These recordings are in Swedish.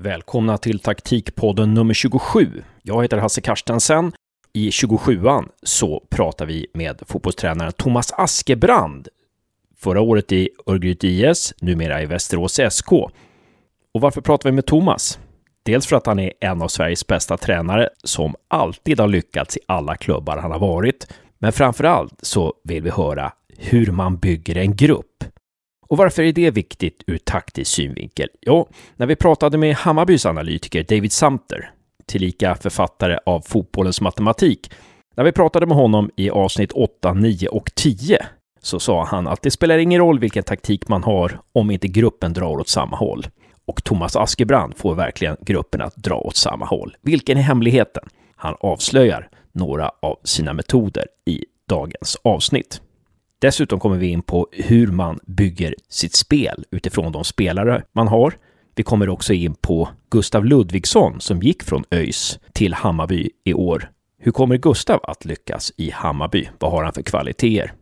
Välkomna till taktikpodden nummer 27. Jag heter Hasse Karstensen. I 27an så pratar vi med fotbollstränaren Thomas Askebrand. Förra året i Örgryte IS, numera i Västerås SK. Och varför pratar vi med Thomas? Dels för att han är en av Sveriges bästa tränare som alltid har lyckats i alla klubbar han har varit. Men framför allt så vill vi höra hur man bygger en grupp. Och varför är det viktigt ur taktisk synvinkel? Jo, när vi pratade med Hammarbys analytiker David Samter, tillika författare av Fotbollens matematik, när vi pratade med honom i avsnitt 8, 9 och 10 så sa han att det spelar ingen roll vilken taktik man har om inte gruppen drar åt samma håll. Och Thomas Askebrand får verkligen gruppen att dra åt samma håll. Vilken är hemligheten? Han avslöjar några av sina metoder i dagens avsnitt. Dessutom kommer vi in på hur man bygger sitt spel utifrån de spelare man har. Vi kommer också in på Gustav Ludvigsson som gick från ÖIS till Hammarby i år. Hur kommer Gustav att lyckas i Hammarby? Vad har han för kvaliteter?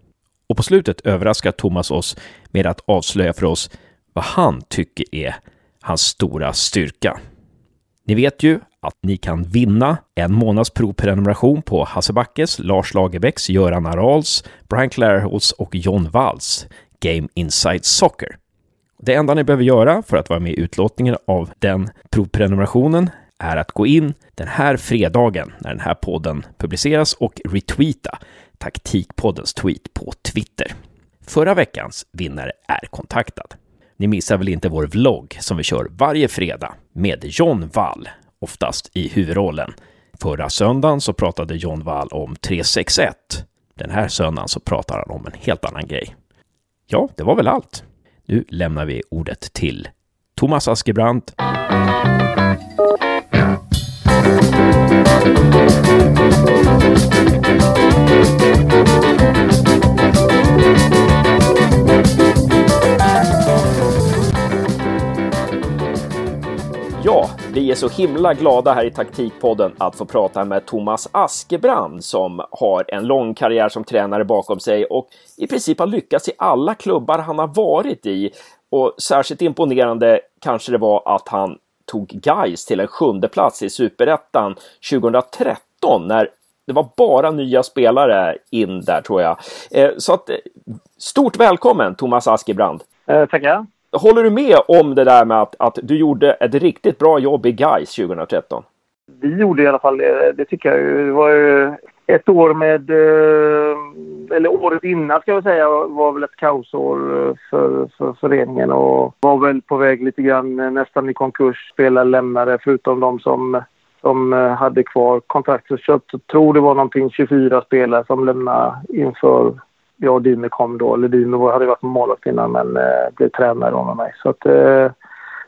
Och på slutet överraskar Thomas oss med att avslöja för oss vad han tycker är hans stora styrka. Ni vet ju att ni kan vinna en månads provprenumeration på Hasse Backes, Lars Lagerbäcks, Göran Arals, Brian Clairholtz och John Walls Game Inside Soccer. Det enda ni behöver göra för att vara med i utlåtningen av den provprenumerationen är att gå in den här fredagen när den här podden publiceras och retweeta taktikpoddens tweet på Twitter. Förra veckans vinnare är kontaktad. Ni missar väl inte vår vlogg som vi kör varje fredag med John Wall, oftast i huvudrollen. Förra söndagen så pratade John Wall om 361. Den här söndagen så pratar han om en helt annan grej. Ja, det var väl allt. Nu lämnar vi ordet till Thomas Askebrandt. Så himla glada här i Taktikpodden att få prata med Thomas Askebrand som har en lång karriär som tränare bakom sig och i princip har lyckats i alla klubbar han har varit i. Och särskilt imponerande kanske det var att han tog Gais till en sjunde plats i Superettan 2013 när det var bara nya spelare in där tror jag. Eh, så att eh, stort välkommen Thomas Askebrand! Eh, tackar! Håller du med om det där med att, att du gjorde ett riktigt bra jobb i Gais 2013? Vi gjorde i alla fall det, det tycker jag. Det var ju ett år med, eh, eller året innan ska jag säga, var väl ett kaosår eh, för, för föreningen och var väl på väg lite grann eh, nästan i konkurs. Spelare lämnade förutom de som, som hade kvar kontrakt. Så jag tror det var någonting 24 spelare som lämnade inför jag och Dymer kom då. Eller Dymer hade varit målvakt innan men eh, blev tränare då med mig. Så att, eh,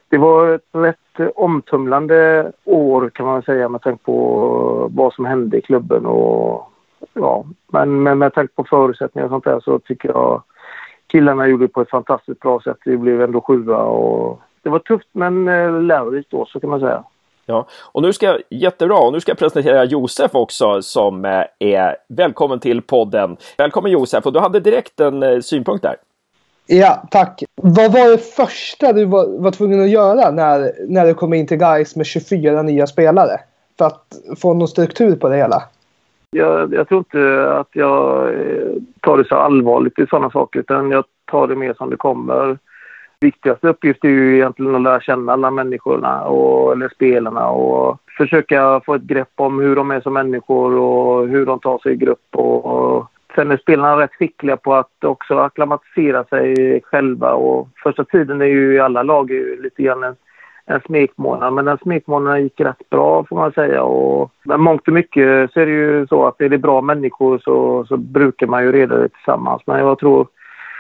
det var ett rätt omtumlande år kan man säga med tanke på vad som hände i klubben. Och, ja, men, men med tanke på förutsättningar och sånt där så tycker jag killarna gjorde det på ett fantastiskt bra sätt. Vi blev ändå sjua och det var tufft men eh, lärorikt då så kan man säga. Ja, och nu ska jag, jättebra, och nu ska jag presentera Josef också som eh, är välkommen till podden. Välkommen Josef, och du hade direkt en eh, synpunkt där. Ja, tack. Vad var det första du var, var tvungen att göra när, när du kom in till Guys med 24 nya spelare? För att få någon struktur på det hela? Jag, jag tror inte att jag eh, tar det så allvarligt i sådana saker, utan jag tar det mer som det kommer viktigaste uppgift är ju egentligen att lära känna alla människorna, och, eller spelarna och försöka få ett grepp om hur de är som människor och hur de tar sig i grupp. Och, och sen är spelarna rätt skickliga på att också akklimatisera sig själva och första tiden är ju i alla lag lite grann en, en smekmånad. Men den smekmånaden gick rätt bra får man säga. Och, men mångt och mycket så är det ju så att är det bra människor så, så brukar man ju reda det tillsammans. Men jag tror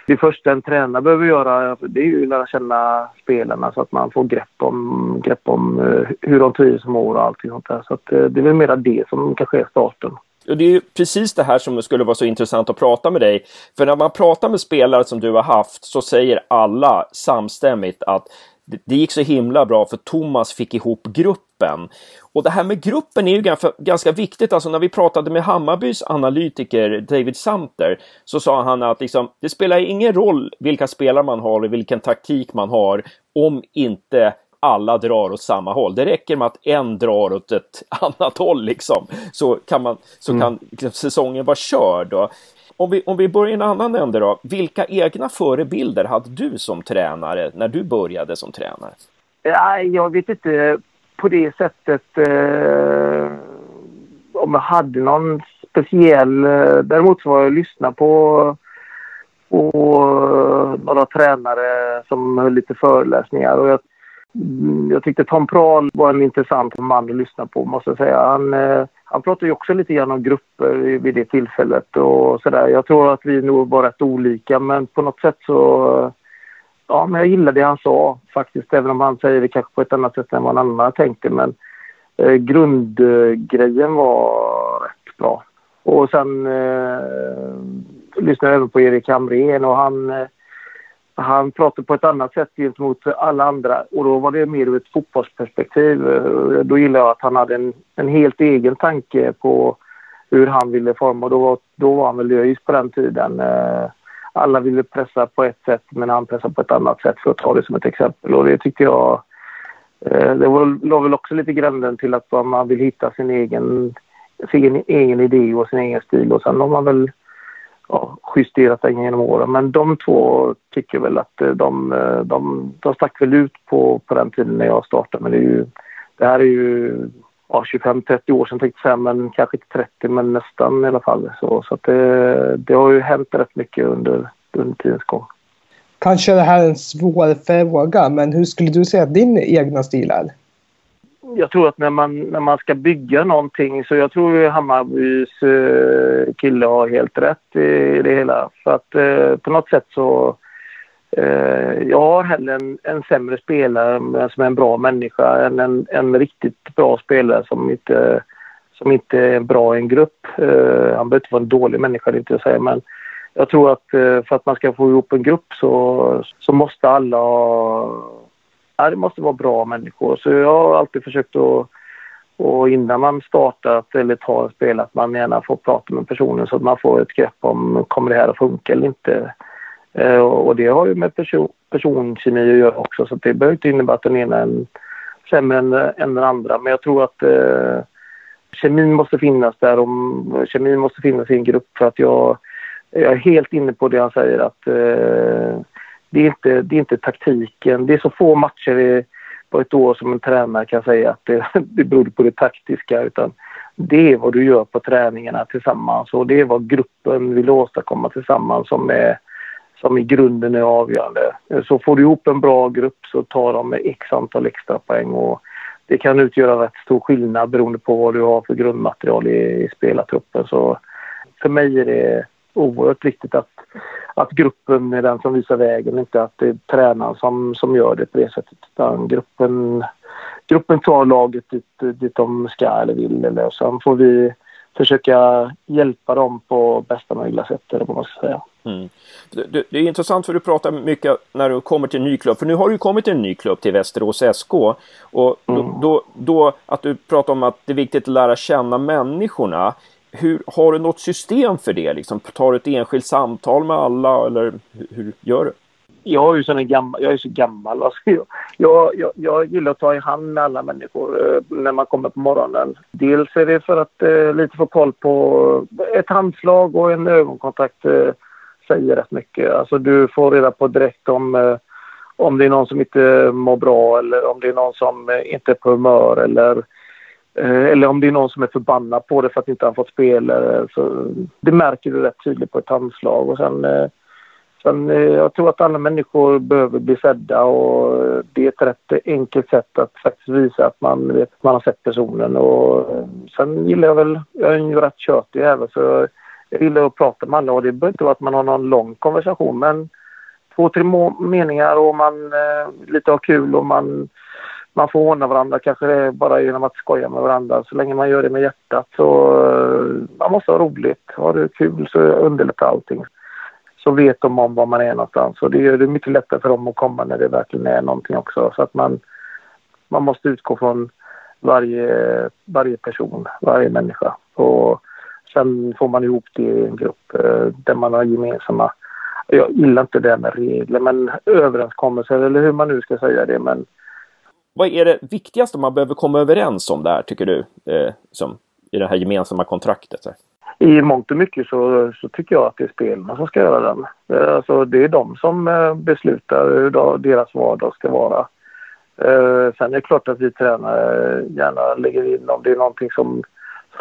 det första en tränare behöver göra det är ju att lära känna spelarna så att man får grepp om, grepp om eh, hur de trivs och mår och allting sånt där. Så att eh, det är väl mera det som kanske är starten. Och det är ju precis det här som skulle vara så intressant att prata med dig. För när man pratar med spelare som du har haft så säger alla samstämmigt att det gick så himla bra för Thomas fick ihop gruppen. Och det här med gruppen är ju ganska, ganska viktigt. Alltså när vi pratade med Hammarbys analytiker David Sumter så sa han att liksom, det spelar ingen roll vilka spelare man har och vilken taktik man har om inte alla drar åt samma håll. Det räcker med att en drar åt ett annat håll liksom, så kan, man, så mm. kan liksom, säsongen vara körd. Då. Om vi, om vi börjar i en annan ände då. Vilka egna förebilder hade du som tränare när du började som tränare? Ja, jag vet inte på det sättet eh, om jag hade någon speciell. Eh, däremot så var jag lyssna på, på några tränare som höll lite föreläsningar. Och jag, mm, jag tyckte Tom Prahl var en intressant man att lyssna på måste jag säga. Han, eh, han pratade ju också lite grann om grupper vid det tillfället och sådär. Jag tror att vi nog var rätt olika men på något sätt så ja, men jag gillade det han sa faktiskt, även om han säger det kanske på ett annat sätt än vad en annan tänkte. Men eh, grundgrejen var rätt bra. Och sen eh, lyssnade jag även på Erik Hamrén och han, eh, han pratade på ett annat sätt gentemot alla andra och då var det mer ur ett fotbollsperspektiv. Eh, då gillade jag att han hade en, en helt egen tanke på hur han ville forma Då då, då var han väl ÖIS på den tiden. Eh, alla ville pressa på ett sätt men han pressade på ett annat sätt för att ta det som ett exempel. Och det tyckte jag... Eh, det var, låg väl också lite grunden till att man vill hitta sin egen, sin egen idé och sin egen stil. Och sen har man väl ja, justerat den genom åren. Men de två tycker väl att eh, de, eh, de, de stack väl ut på, på den tiden när jag startade. Men det, är ju, det här är ju ja, 25-30 år sedan tänkte jag säga, men kanske inte 30 men nästan i alla fall. Så, så det, det har ju hänt rätt mycket under, under tidens gång. Kanske det här är en svår fråga, men hur skulle du säga att din egna stil är? Jag tror att när man, när man ska bygga någonting så jag tror Hammarbys eh, kille har helt rätt i det hela. För att eh, på något sätt så Eh, jag har hellre en, en sämre spelare men som är en bra människa än en, en riktigt bra spelare som inte, som inte är bra i en grupp. Eh, han behöver inte vara en dålig människa, det inte jag säger, men jag tror att eh, för att man ska få ihop en grupp så, så måste alla ja, det måste vara bra människor. Så jag har alltid försökt att och innan man startat eller tar ett spel att man gärna får prata med personen så att man får ett grepp om kommer det här att funka eller inte. Eh, och det har ju med person, personkemi att göra också så det behöver inte innebära att den ena är sämre än, än den andra. Men jag tror att eh, kemin måste finnas där och kemin måste finnas i en grupp för att jag, jag är helt inne på det han säger att eh, det, är inte, det är inte taktiken. Det är så få matcher i, på ett år som en tränare kan säga att det, det beror på det taktiska utan det är vad du gör på träningarna tillsammans och det är vad gruppen vill åstadkomma tillsammans som är som i grunden är avgörande. Eh, så får du ihop en bra grupp så tar de x antal extra poäng och det kan utgöra rätt stor skillnad beroende på vad du har för grundmaterial i, i spelartruppen. Så för mig är det oerhört viktigt att, att gruppen är den som visar vägen, inte att det är tränaren som, som gör det på det sättet. Utan gruppen, gruppen tar laget dit, dit de ska eller vill. Eller, sen får vi försöka hjälpa dem på bästa möjliga sätt, eller vad man ska säga. Mm. Det, det, är intressant för du pratar mycket när du kommer till en ny klubb, för nu har du kommit till en ny klubb, till Västerås SK. Och mm. då, då, då, att du pratar om att det är viktigt att lära känna människorna. Hur, har du något system för det? Liksom, tar du ett enskilt samtal med alla eller hur, hur gör du? jag är ju sån gammal, jag är så gammal. Alltså jag, jag, jag, gillar att ta i hand med alla människor eh, när man kommer på morgonen. Dels är det för att eh, lite få koll på ett handslag och en ögonkontakt eh, säger rätt mycket. Alltså du får reda på direkt om, eh, om det är någon som inte mår bra eller om det är någon som eh, inte är på humör eller eh, eller om det är någon som är förbannad på det för att inte han fått spela. Så det märker du rätt tydligt på ett handslag. Och sen eh, Sen, eh, jag tror att alla människor behöver bli sedda och eh, det är ett rätt enkelt sätt att faktiskt visa att man vet att man har sett personen. Och eh, sen gillar jag väl, jag är ju rätt tjötig även så jag gillar att prata med alla och det behöver inte vara att man har någon lång konversation men två, tre meningar och man eh, lite har kul och man, man får håna varandra kanske det är bara genom att skoja med varandra. Så länge man gör det med hjärtat så eh, man måste ha roligt. Har du kul så underlättar allting så vet de om var man är någonstans. Och det gör det mycket lättare för dem att komma när det verkligen är någonting också. Så att man, man måste utgå från varje, varje person, varje människa. Och sen får man ihop det i en grupp eh, där man har gemensamma... Jag gillar inte det med regler, men överenskommelser eller hur man nu ska säga det. Men Vad är det viktigaste man behöver komma överens om där, tycker du? Eh, som, I det här gemensamma kontraktet? Så I mångt och mycket så, så tycker jag att det är spelarna som ska göra den. Eh, alltså, det är de som eh, beslutar hur deras vardag ska vara. Eh, sen är det klart att vi tränare gärna lägger in om det är någonting som,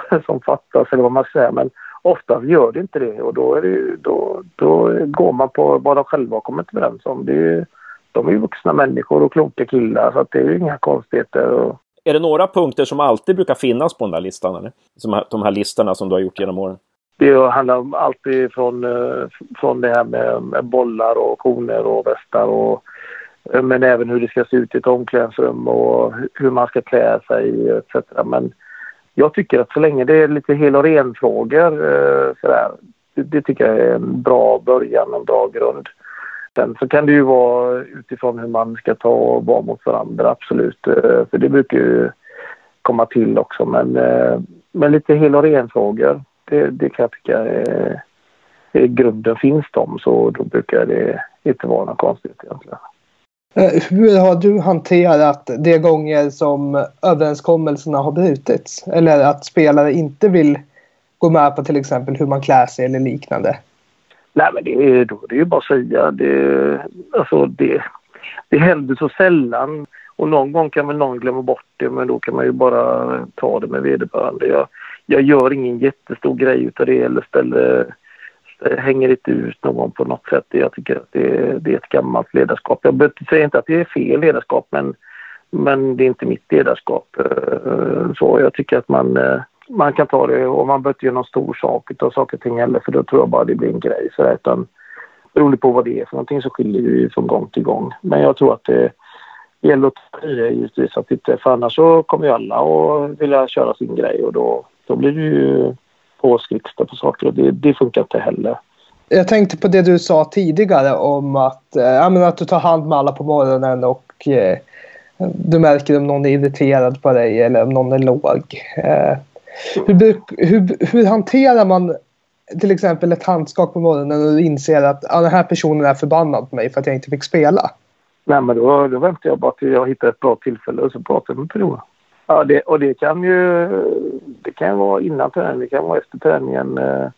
som fattas eller vad man säga. Men oftast gör det inte det och då, är det, då, då går man på vad de själva har kommit överens om. Det är, de är ju vuxna människor och kloka killar så det är ju inga konstigheter. Och... Är det några punkter som alltid brukar finnas på den där listan? Eller? Som de här listorna som du har gjort genom åren? Det handlar om allt från, eh, från det här med, bollar och koner och västar och men även hur det ska se ut i ett omklädningsrum och hur man ska klä sig etc. Men jag tycker att så länge det är lite hel och ren-frågor eh, sådär, det, det, tycker jag är en bra början, en bra grund. Sen så kan det ju vara utifrån hur man ska ta och vara mot varandra, absolut. Eh, för det brukar ju komma till också. Men, eh, men lite hel och ren-frågor, det, det kan jag tycka är, i grunden finns de så då brukar det inte vara något konstigt egentligen. Eh, hur har du hanterat de gånger som överenskommelserna har brutits? Eller att spelare inte vill gå med på till exempel hur man klär sig eller liknande? Nej, men det är, då, det är ju bara att säga. Det, alltså det, det händer så sällan. Och någon gång kan väl någon glömma bort det, men då kan man ju bara ta det med vederbörande. Jag, jag gör ingen jättestor grej av det eller ställer Eh, hänger inte ut någon på något sätt. Jag tycker att det, det är ett gammalt ledarskap. Jag säger inte att det är fel ledarskap men, men det är inte mitt ledarskap. Eh, så jag tycker att man, eh, man kan ta det och man behöver inte göra någon stor sak av saker och ting heller för då tror jag bara det blir en grej. Så utan, beroende på vad det är för någonting så skiljer det ju från gång till gång. Men jag tror att det gäller att ta det givetvis att inte, för annars så kommer ju alla att vilja köra sin grej och då, då blir det ju påskricks på saker och det, det funkar inte heller. Jag tänkte på det du sa tidigare om att, äh, att du tar hand med alla på morgonen och äh, du märker om någon är irriterad på dig eller om någon är låg. Äh, hur, hur, hur hanterar man till exempel ett handskak på morgonen och du inser att ah, den här personen är förbannad på mig för att jag inte fick spela? Nej, men då, då väntar jag bara tills jag hittar ett bra tillfälle och så pratar jag med personen. Ja, det, och det kan ju det kan vara innan träningen, det kan vara efter träningen. Eh,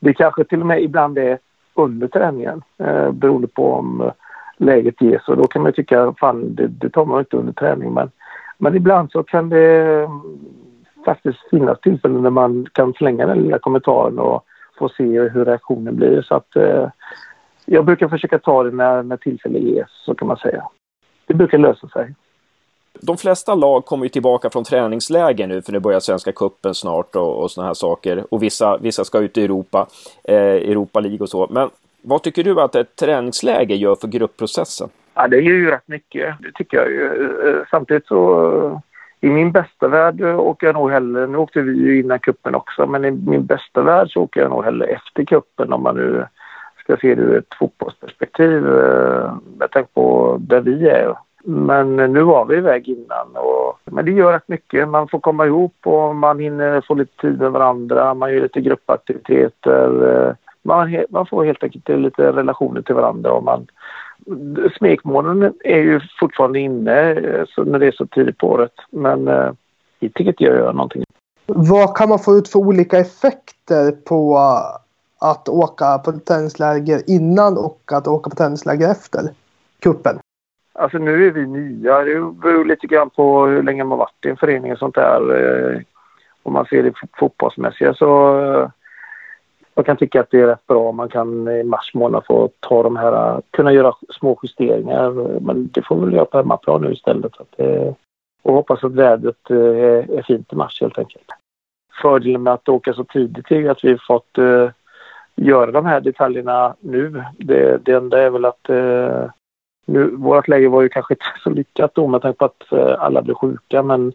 det kanske till och med ibland är under träningen eh, beroende på om eh, läget ges. Och då kan man tycka fan det, det tar man inte under träning. Men, men ibland så kan det mm, faktiskt finnas tillfällen när man kan slänga den lilla kommentaren och få se hur reaktionen blir. Så att eh, jag brukar försöka ta det när, när tillfälle ges, så kan man säga. Det brukar lösa sig de flesta lag kommer ju tillbaka från träningsläger nu för nu börjar Svenska Kuppen snart och, och såna här saker. Och vissa, vissa ska ut i Europa, eh, Europa League och så. Men vad tycker du att ett träningsläger gör för gruppprocessen? Ja, det gör ju rätt mycket. Det tycker jag ju. Eh, samtidigt så eh, i min bästa värld eh, åker jag nog hellre, nu åkte vi ju innan kuppen också, men i min bästa värld så åker jag nog hellre efter kuppen om man nu ska se det ur ett fotbollsperspektiv. Med jag tänker på där vi är men nu var vi iväg innan. Och, men det gör rätt mycket. Man får komma ihop och man hinner få lite tid med varandra. Man gör lite gruppaktiviteter. Man, man får helt enkelt lite relationer till varandra. Och man, smekmånaden är ju fortfarande inne så när det är så tidigt på året. Men eh, jag tycker inte jag gör någonting. Vad kan man få ut för olika effekter på att åka på tennisläger innan och att åka på tennisläger efter kuppen? Alltså nu är vi nya. Det beror lite grann på hur länge man varit i en förening och sånt där. Eh, om man ser det fotbollsmässiga så eh, jag kan tycka att det är rätt bra om man kan i mars månad få ta de här, eh, kunna göra små justeringar. Men det får vi väl göra på hemmaplan nu istället. Att det, och hoppas att vädret är, är fint i mars helt enkelt. Fördelen med att åka så tidigt är att vi fått uh, göra de här detaljerna nu. Det, det enda är väl att uh, nu, vårt läge var ju kanske inte så lyckat då med tanke på att eh, alla blev sjuka men,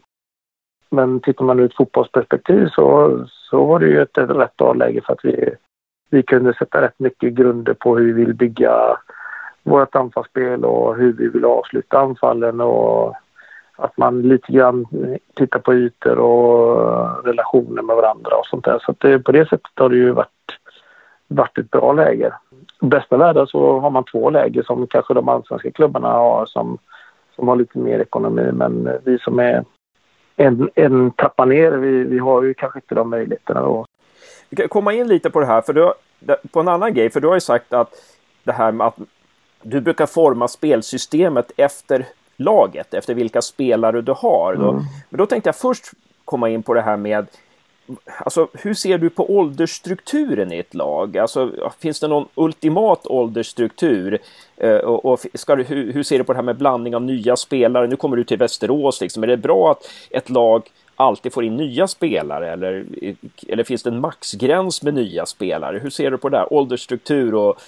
men tittar man ur ett fotbollsperspektiv så, så var det ju ett, ett rätt bra läge för att vi, vi kunde sätta rätt mycket grunder på hur vi vill bygga vårt anfallsspel och hur vi vill avsluta anfallen och att man lite grann tittar på ytor och relationer med varandra och sånt där. Så det, på det sättet har det ju varit, varit ett bra läge bästa världen så har man två läger som kanske de allsvenska klubbarna har som som har lite mer ekonomi. Men vi som är en, en trappa ner, vi, vi har ju kanske inte de möjligheterna då. Vi kan komma in lite på det här, för du, på en annan grej, för du har ju sagt att det här med att du brukar forma spelsystemet efter laget, efter vilka spelare du har. Mm. Då, men då tänkte jag först komma in på det här med Alltså, hur ser du på åldersstrukturen i ett lag? Alltså, finns det någon ultimat åldersstruktur? Eh, och, och ska du, hur, hur, ser du på det här med blandning av nya spelare? Nu kommer du till Västerås, liksom. är det bra att ett lag alltid får in nya spelare eller, eller finns det en maxgräns med nya spelare? Hur ser du på det där? Åldersstruktur och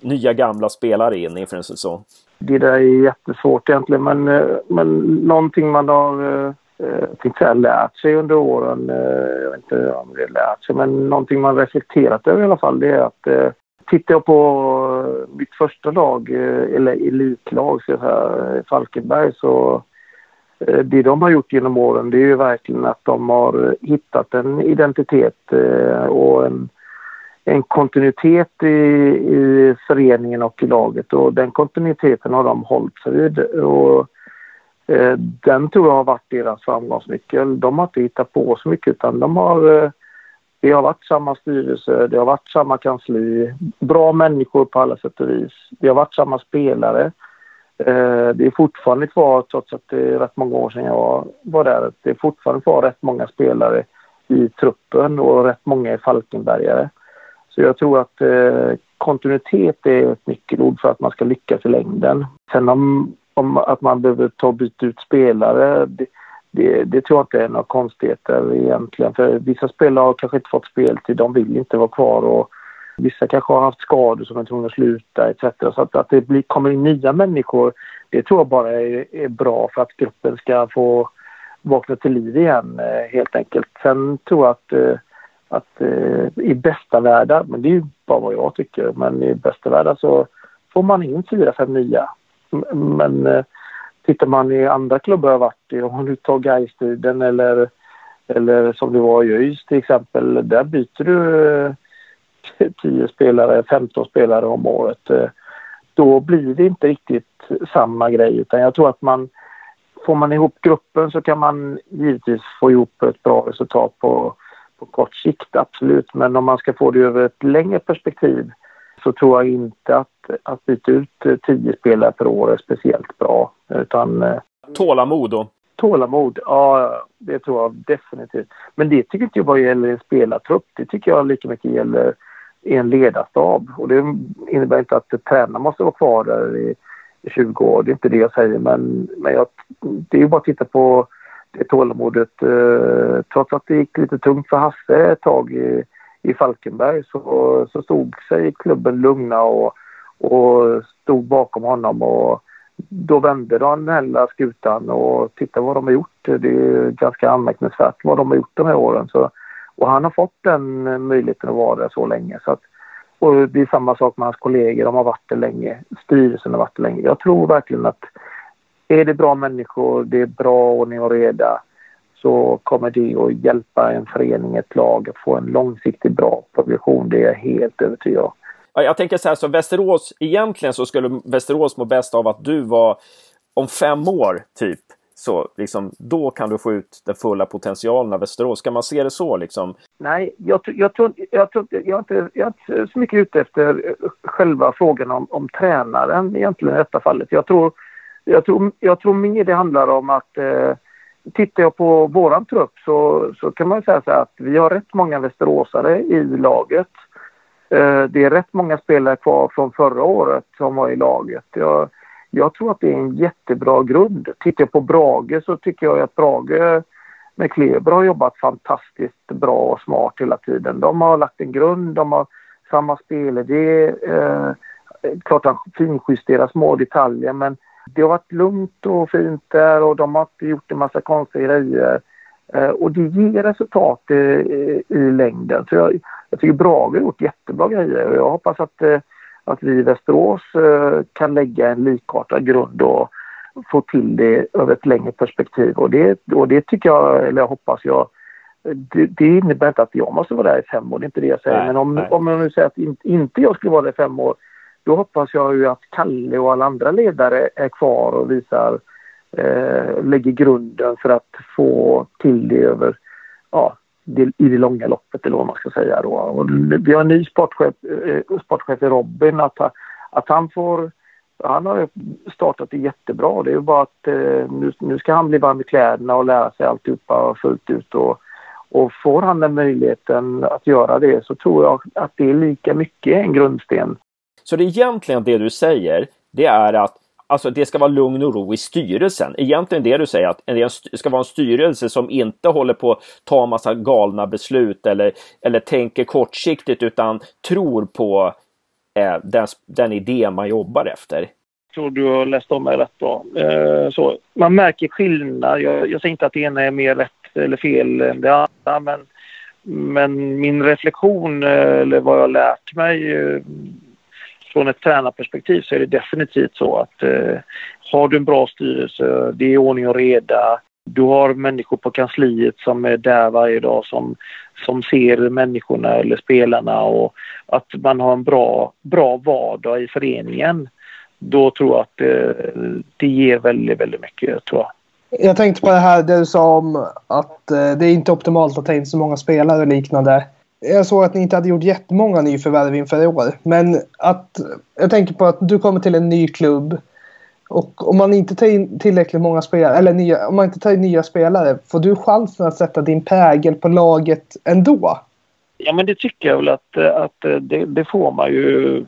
nya gamla spelare in inför en säsong? Det där är jättesvårt egentligen men, eh, men någonting man har eh, fick jag tänkte säga lärt sig under åren. Eh, jag vet inte om det är lärt sig, men någonting man reflekterat över i alla fall det är att eh, tittar jag på eh, mitt första lag, eh, eller elitlag, så här, eh, Falkenberg, så eh, det de har gjort genom åren det är ju verkligen att de har hittat en identitet och en, en kontinuitet i, i föreningen och i laget och den kontinuiteten har de hållit sig vid. Och Eh, den tror jag har varit deras framgångsnyckel. De har inte hittat på så mycket utan de har eh, det har varit samma styrelse, det har varit samma kansli, bra människor på alla sätt och vis. Det har varit samma spelare. Eh, det är fortfarande kvar, trots att det är rätt många år sedan jag var där, det är fortfarande kvar rätt många spelare i truppen och rätt många är Falkenbergare. Så jag tror att eh, kontinuitet är ett nyckelord för att man ska lyckas i längden. Sen om om att man behöver ta och byta ut spelare. Det, det, det, tror jag inte är några konstigheter egentligen. För vissa spelare har kanske inte fått speltid, de vill inte vara kvar. Och vissa kanske har haft skador som är tvungna att sluta etc. Så att, att det blir, kommer in nya människor, det tror jag bara är, är bra för att gruppen ska få vakna till liv igen eh, helt enkelt. Sen tror jag att, eh, att eh, i bästa världar, men det är ju bara vad jag tycker, men i bästa världar så får man in fyra, fem nya men eh, tittar man i andra klubbar jag varit i, om man nu tar Gaistiden eller, eller som det var i ÖIS till exempel, där byter du eh, 10 spelare, 15 spelare om året. Eh, då blir det inte riktigt samma grej utan jag tror att man får man ihop gruppen så kan man givetvis få ihop ett bra resultat på, på kort sikt, absolut. Men om man ska få det över ett längre perspektiv så tror jag inte att, att byta ut eh, tio spelare per år är speciellt bra. Utan, eh, tålamod då? Tålamod, ja det tror jag definitivt. Men det tycker inte jag bara gäller en spelartrupp. Det tycker jag lika mycket gäller en ledarstab. Och det innebär inte att tränaren måste vara kvar där i, i 20 år. Det är inte det jag säger. Men, men jag, det är ju bara att titta på det tålamodet. Eh, trots att det gick lite tungt för Hasse ett tag i, i Falkenberg så, så stod sig klubben lugna och, och stod bakom honom. Och då vände de den här skutan och titta vad de har gjort. Det är ganska anmärkningsvärt vad de har gjort de här åren. Så, och han har fått den möjligheten att vara där så länge. Så att, och det är samma sak med hans kollegor, de har varit där länge. Styrelsen har varit där länge. Jag tror verkligen att är det bra människor, det är bra ordning och reda så kommer det att hjälpa en förening, ett lag att få en långsiktigt bra progression. Det är jag helt övertygad om. Jag tänker så här, så Västerås, egentligen så skulle Västerås må bäst av att du var om fem år, typ, så liksom, då kan du få ut den fulla potentialen av Västerås. Kan man se det så? Liksom? Nej, jag, jag, tror, jag, tror, jag, är inte, jag är inte så mycket ute efter själva frågan om, om tränaren egentligen i detta fallet. Jag tror, jag tror, jag tror mer det handlar om att eh, tittar jag på våran trupp så, så kan man säga så att vi har rätt många västeråsare i laget. Eh, det är rätt många spelare kvar från förra året som var i laget. Jag, jag tror att det är en jättebra grund. Tittar jag på Brage så tycker jag att Brage med Kleber har jobbat fantastiskt bra och smart hela tiden. De har lagt en grund, de har samma spelidé. Eh, klart att finjusterar små detaljer men det har varit lugnt och fint där och de har inte gjort en massa konstiga grejer. Eh, och det ger resultat i, i längden. Så jag, jag tycker Brage har gjort jättebra grejer och jag hoppas att, eh, att vi i Västerås eh, kan lägga en likartad grund och få till det över ett längre perspektiv. Och det, och det tycker jag, eller jag hoppas jag, det, det, innebär inte att jag måste vara där i fem år, det är inte det jag säger. Nej, Men om, om jag nu säger att in, inte jag skulle vara där i fem år då hoppas jag ju att Kalle och alla andra ledare är kvar och visar eh, lägger grunden för att få till det över, ja, det, i det långa loppet eller vad man ska säga då. Och vi har en ny sportchef, eh, sportchef i Robin, att, att han får han har startat det jättebra. Det är ju bara att eh, nu, nu ska han bli varm i kläderna och lära sig alltihopa fullt ut. Och, och får han den möjligheten att göra det så tror jag att det är lika mycket en grundsten. Så det är egentligen det du säger, det är att alltså det ska vara lugn och ro i styrelsen. Egentligen det du säger att det ska vara en styrelse som inte håller på att ta massa galna beslut eller, eller tänker kortsiktigt utan tror på eh, den, den idé man jobbar efter. Jag tror du har läst om mig rätt bra. Eh, så, man märker skillnad. Jag, jag säger inte att det ena är mer rätt eller fel än det andra men, men min reflektion eh, eller vad jag har lärt mig eh, från ett tränarperspektiv så är det definitivt så att eh, har du en bra styrelse, det är ordning och reda, du har människor på kansliet som är där varje dag som, som ser människorna eller spelarna och att man har en bra, bra vardag i föreningen. Då tror jag att det, det ger väldigt, väldigt mycket tror jag. Jag tänkte på det här det du sa om att eh, det är inte optimalt att ta in så många spelare och liknande. Jag såg att ni inte hade gjort jättemånga nyförvärv inför i år. Men att jag tänker på att du kommer till en ny klubb. Och om man inte tar in tillräckligt många spelare, eller nya, om man inte tar in nya spelare, får du chansen att sätta din prägel på laget ändå? Ja, men det tycker jag väl att, att eh, det, det får man ju.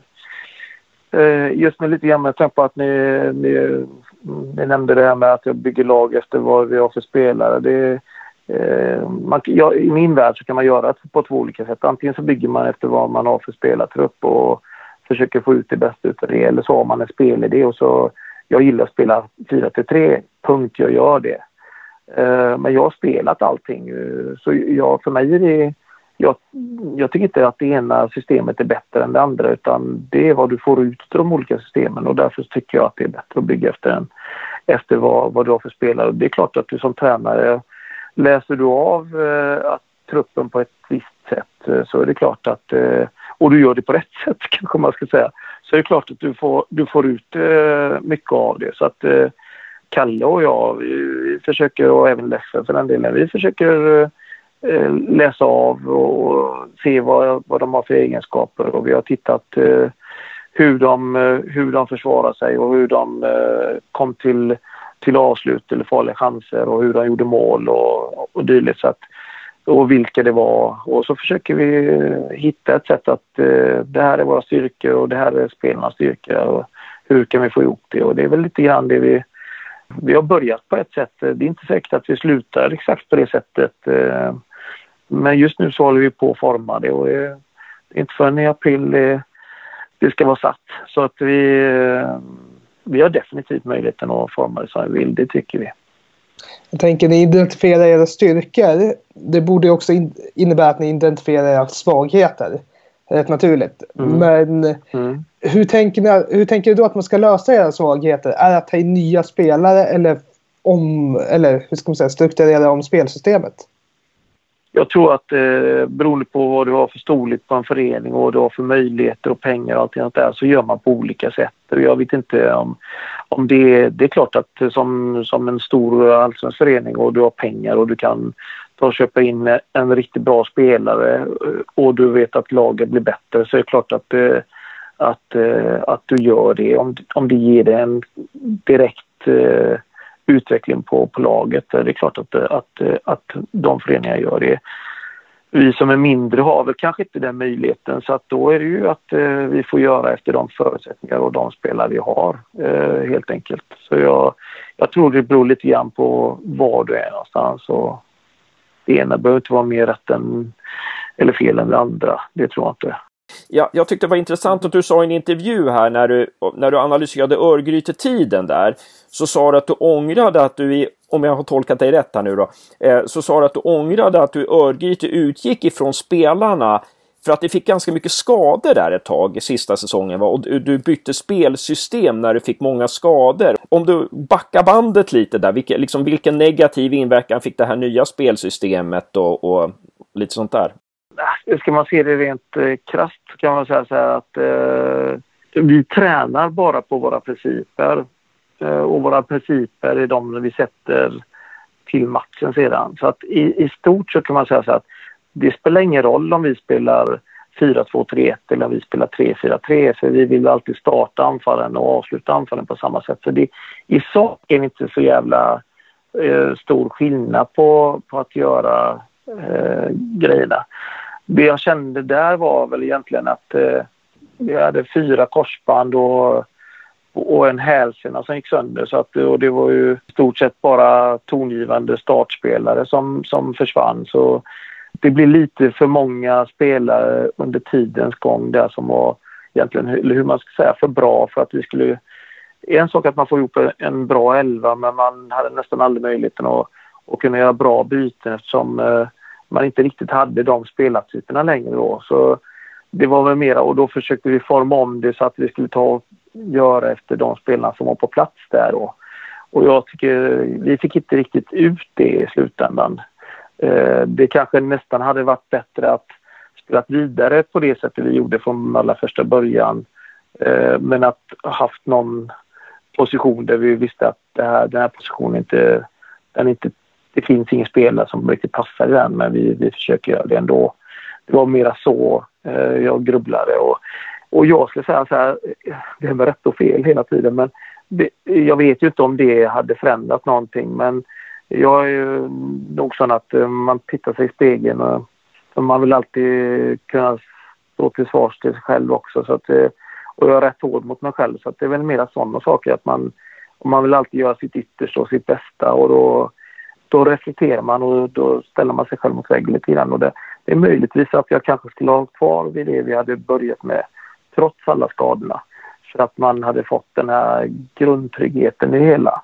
Eh, just med lite grann med tanke på att ni, ni, ni nämnde det här med att jag bygger lag efter vad vi har för spelare. Det, Eh, man, ja, I min värld så kan man göra det på två olika sätt. Antingen så bygger man efter vad man har för spelartrupp och försöker få ut det bästa av det. Eller så har man en spelidé och så... Jag gillar att spela 4 3, punkt, jag gör det. Eh, men jag har spelat allting. Eh, så jag, för mig är det... Jag, jag tycker inte att det ena systemet är bättre än det andra utan det är vad du får ut av de olika systemen och därför tycker jag att det är bättre att bygga efter, en, efter vad, vad du har för spelare. Det är klart att du som tränare läser du av eh, att truppen på ett visst sätt eh, så är det klart att, eh, och du gör det på rätt sätt kanske man ska säga, så är det klart att du får, du får ut eh, mycket av det. Så att eh, Kalle och jag, vi försöker, och även Leffe för den delen, vi försöker eh, eh läsa av och se vad, vad de har för egenskaper och vi har tittat eh, hur, de, eh, hur de försvarar sig och hur de kom till till avslut eller farliga chanser och hur han gjorde mål och, och dylikt. Så att, och vilka det var. Och så försöker vi eh, hitta ett sätt att eh, det här är våra styrkor och det här är spelarnas styrkor. Och hur kan vi få ihop det? Och det är väl lite grann det vi... Vi har börjat på ett sätt. Eh, det är inte säkert att vi slutar exakt på det sättet. Eh, men just nu så håller vi på att forma det och eh, det är inte förrän i april det, det ska vara satt. Så att vi eh, vi har definitivt möjligheten att forma det som vi vill, det tycker vi. Jag tänker ni identifierar era styrkor. Det borde också innebära att ni identifierar era svagheter. Rätt naturligt. Mm. Men mm. Hur, tänker ni, hur tänker du då att man ska lösa era svagheter? Är det att ta in nya spelare eller, om, eller hur ska man säga, strukturera om spelsystemet? Jag tror att eh, beroende på vad du har för storlek på en förening och vad du har för möjligheter och pengar och allting sånt där så gör man på olika sätt. Jag vet inte om, om det, det är klart att som, som en stor allsvensk förening och du har pengar och du kan ta och köpa in en riktigt bra spelare eh, och du vet att laget blir bättre så är det klart att, eh, att, eh, att du gör det om, om det ger dig en direkt eh, utveckling på, på laget. Det är klart att, att, att de föreningarna gör det. Vi som är mindre har väl kanske inte den möjligheten så att då är det ju att eh, vi får göra efter de förutsättningar och de spelare vi har eh, helt enkelt. Så jag, jag tror det beror lite grann på var du är någonstans och det ena behöver inte vara mer rätt än, eller fel än det andra. Det tror jag inte jag, jag tyckte det var intressant att du sa i en intervju här när du, när du analyserade Örgryte-tiden där. Så sa du att du ångrade att du i, om jag har tolkat dig rätt här nu då, eh, så sa du att du ångrade att du i Örgryte utgick ifrån spelarna för att det fick ganska mycket skador där ett tag, i sista säsongen. Va? Och du bytte spelsystem när du fick många skador. Om du backar bandet lite där, vilka, liksom, vilken negativ inverkan fick det här nya spelsystemet och, och lite sånt där? Äh, ska man se det rent eh, krasst kan man säga så här att eh, vi tränar bara på våra principer. eh, och våra principer är de vi sätter till matchen sedan. Så att i, i stort så kan man säga så att det spelar ingen roll om vi spelar 4-2-3-1 eller om vi spelar 3-4-3 för vi vill alltid starta anfallen och avsluta anfallen på samma sätt. Så det, i sak är det inte så jävla eh, stor skillnad på, på att göra eh, grejerna. Det jag kände där var väl egentligen att eh, vi hade fyra korsband och, och en hälsena som gick sönder. Så att, och det var ju i stort sett bara tongivande startspelare som, som försvann. Så det blev lite för många spelare under tidens gång där som var egentligen, eller hur man ska säga, för bra för att vi skulle... En sak att man får ihop en bra elva men man hade nästan aldrig möjligheten att, att kunna göra bra byten eftersom eh, man inte riktigt hade de spelartyperna längre då. Så det var väl mera och då försökte vi forma om det så att vi skulle ta och göra efter de spelarna som var på plats där då. Och jag tycker vi fick inte riktigt ut det i slutändan. Eh, det kanske nästan hade varit bättre att spela vidare på det sättet vi gjorde från allra första början. Eh, men att haft någon position där vi visste att det här, den här positionen inte, den inte det finns ingen spelare som riktigt passar i den men vi, vi försöker göra det ändå. Det var mera så eh, jag grubblade och, och jag skulle säga så här, eh, det är med rätt och fel hela tiden men det, jag vet ju inte om det hade förändrat någonting men jag är ju nog sån att eh, man tittar sig i spegeln och, man vill alltid kunna stå till svars till sig själv också så att, eh, och jag är rätt hård mot mig själv så att det är väl mera sådana saker att man, man vill alltid göra sitt yttersta och sitt bästa och då då reflekterar man och då ställer man sig själv mot väggen lite grann. Och det, det är möjligtvis att jag kanske skulle ha kvar vid det vi hade börjat med trots alla skadorna. För att man hade fått den här grundtryggheten i det hela.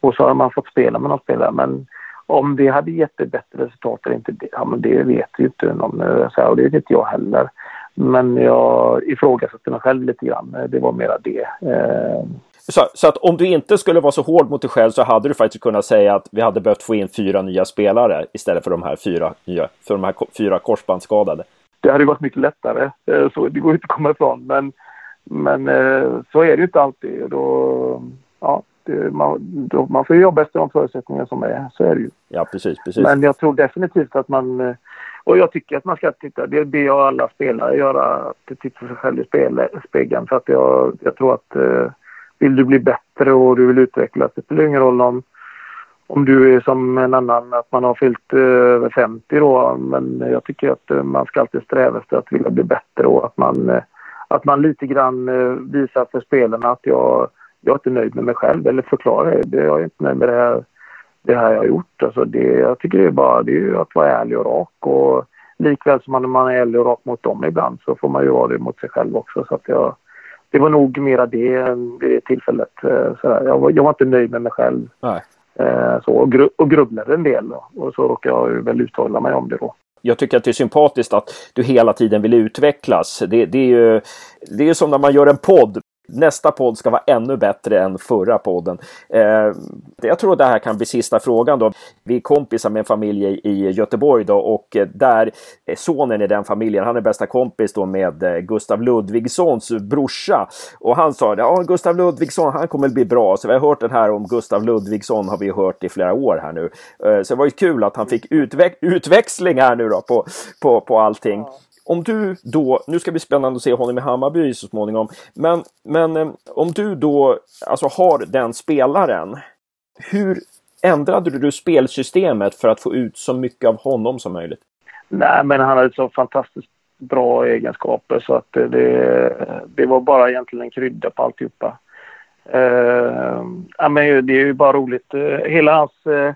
Och så har man fått spela med någon spelare. Men om det hade gett ett bättre resultat eller inte, det, ja, men det vet ju inte någon. Eh, och det vet inte jag heller. Men jag ifrågasatte mig själv lite grann. Det var mera det. Eh, Eh, så, så, att om du inte skulle vara så hård mot dig själv så hade du faktiskt kunnat säga att vi hade behövt få in fyra nya spelare istället för de här fyra nya, för de här fyra korsbandsskadade. Det hade varit mycket lättare, eh, så det går inte att komma ifrån. Men, men eh, så är det ju inte alltid. Då, ja, det, man, då, man får jobba efter de förutsättningar som är. Så är det ju. Ja, precis, precis. Men jag tror definitivt att man... Eh, och jag tycker att man ska titta, det ber jag alla spelare göra, att titta sig själv i spegeln. För att jag, jag tror att vill du bli bättre och du vill utvecklas. Det spelar ingen roll om, om du är som en annan, att man har fyllt eh, över 50 då. Men jag tycker att eh, man ska alltid sträva efter att vilja bli bättre och att man, eh, att man lite grann visar för spelarna att jag, jag är inte nöjd med mig själv eller förklarar det. Jag är inte nöjd med det här, det här jag har gjort. Alltså det, jag tycker det är bara det är att vara ärlig och rak. Och likväl som man, man är ärlig och rak mot dem ibland så får man ju vara det mot sig själv också. Så att jag, det var nog mera det vid det tillfället. Eh, så jag, var, jag var inte nöjd med mig själv. Nej. Eh, så, och, gru, och grubblade en del. Då. Och så råkade jag väl uttala mig om det då. Jag tycker att det är sympatiskt att du hela tiden vill utvecklas. Det, det är ju det är som när man gör en podd nästa podd ska vara ännu bättre än förra podden. Eh, jag tror det här kan bli sista frågan då. Vi är kompisar med en familj i Göteborg då och eh, där sonen i den familjen, han är bästa kompis då med eh, Gustav Ludvigssons brorsa. Och han sa ja Gustav Ludvigsson, han kommer bli bra. Så vi har hört den här om Gustav Ludvigsson har vi hört i flera år här nu. Eh, så det var ju kul att han fick utve utväxling här nu då på, på, på allting. Ja om du då, nu ska det bli spännande att se honom i Hammarby så småningom, men, men eh, om du då alltså har den spelaren, hur ändrade du spelsystemet för att få ut så mycket av honom som möjligt? Nej, men han hade så fantastiskt bra egenskaper så att det, det var bara egentligen en krydda på alltihopa. Uh, ja, men det är ju bara roligt. Eh, hela hans uh,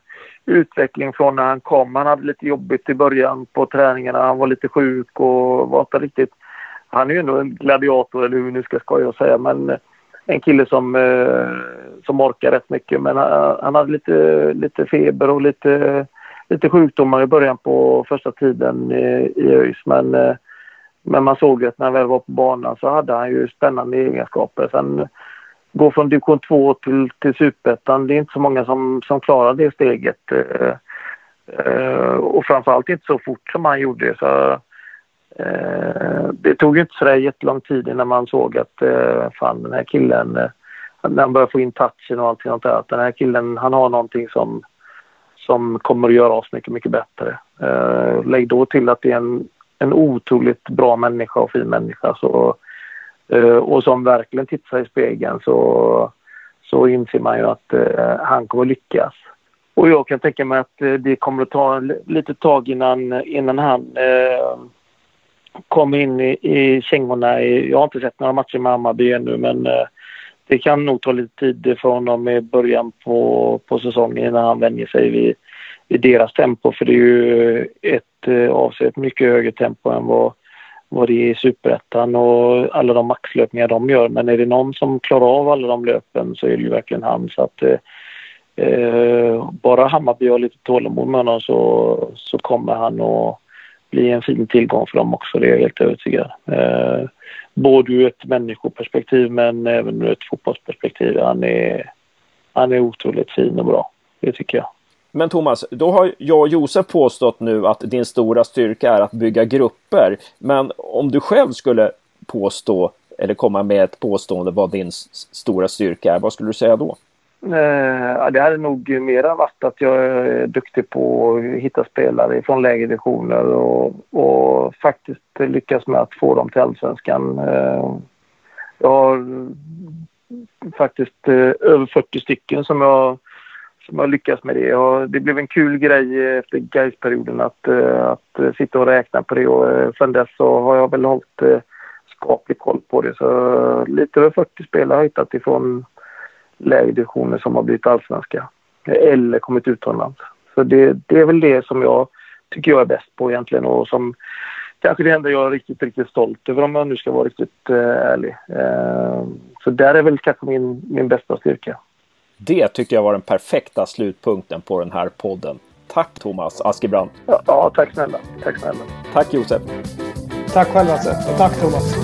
utveckling från när han kom. Han hade lite jobbigt i början på träningarna. Han var lite sjuk och var inte riktigt... Han är ju ändå en gladiator eller hur vi nu ska skoja och säga men eh, en kille som, eh, som orkar rätt mycket. Men han, han hade lite, lite feber och lite, lite sjukdomar i början på första tiden i, i ÖIS. Men, men man såg att när han väl var på banan så hade han ju spännande egenskaper. Sen gå från division 2 till, till superettan. Det är inte så många som, som klarar det steget. Eh, eh, och framförallt inte så fort som han gjorde. Så, eh, det tog inte så jättelång tid innan man såg att eh, fan den här killen, eh, när han började få in touchen och allting sånt där. Att den här killen, han har någonting som, som kommer att göra oss mycket, mycket bättre. Eh, lägg då till att det är en, en otroligt bra människa och fin människa. Så, Eh, och som verkligen tittar i spegeln så, så inser man ju att uh, han kommer lyckas. Och jag kan tänka mig att eh, det kommer att ta lite tag innan, innan han kommer in i, i kängorna. I, jag har inte sett några matcher med Hammarby ännu men det kan nog ta lite tid för honom i början på, på säsongen innan han vänjer sig vid, vid deras tempo. För det är ju ett eh, avsevärt mycket högre tempo än vad, vad det är i superettan och alla de maxlöpningar de gör. Men är det någon som klarar av alla de löpen så är det ju verkligen han. Så att, eh, bara Hammarby har lite tålamod med honom så, så kommer han att bli en fin tillgång för dem också. Det är jag helt övertygad. Eh, både ur ett människoperspektiv men även ur ett fotbollsperspektiv. Han är, han är otroligt fin och bra. Det tycker jag. Men Thomas, då har jag och Josef påstått nu att din stora styrka är att bygga grupper. Men om du själv skulle påstå eller komma med ett påstående vad din stora styrka är, vad skulle du säga då? Eh, det hade nog mera varit att jag är duktig på att hitta spelare från lägre divisioner och, och faktiskt lyckas med att få dem till allsvenskan. Eh, jag har faktiskt eh, över 40 stycken som jag, som har lyckats med det. Och det blev en kul grej efter Gais-perioden att, eh, att eh, sitta och räkna på det och eh, sen dess så har jag väl hållit skaplig koll på det. Så lite över 40 spelare har jag hittat ifrån lägre divisioner som har blivit allsvenska eller kommit utomlands. Så det, det är väl det som jag tycker jag är bäst på egentligen och som kanske det enda jag är riktigt, riktigt stolt över om jag nu ska vara riktigt uh, ärlig. Uh, så där är väl kanske min, min bästa styrka. Det tycker jag var den perfekta slutpunkten på den här podden. Tack Thomas Askebrand. Ja, ja, tack snälla. Tack snälla. Tack Josef. Tack själv Lasse. Alltså. Och tack Thomas.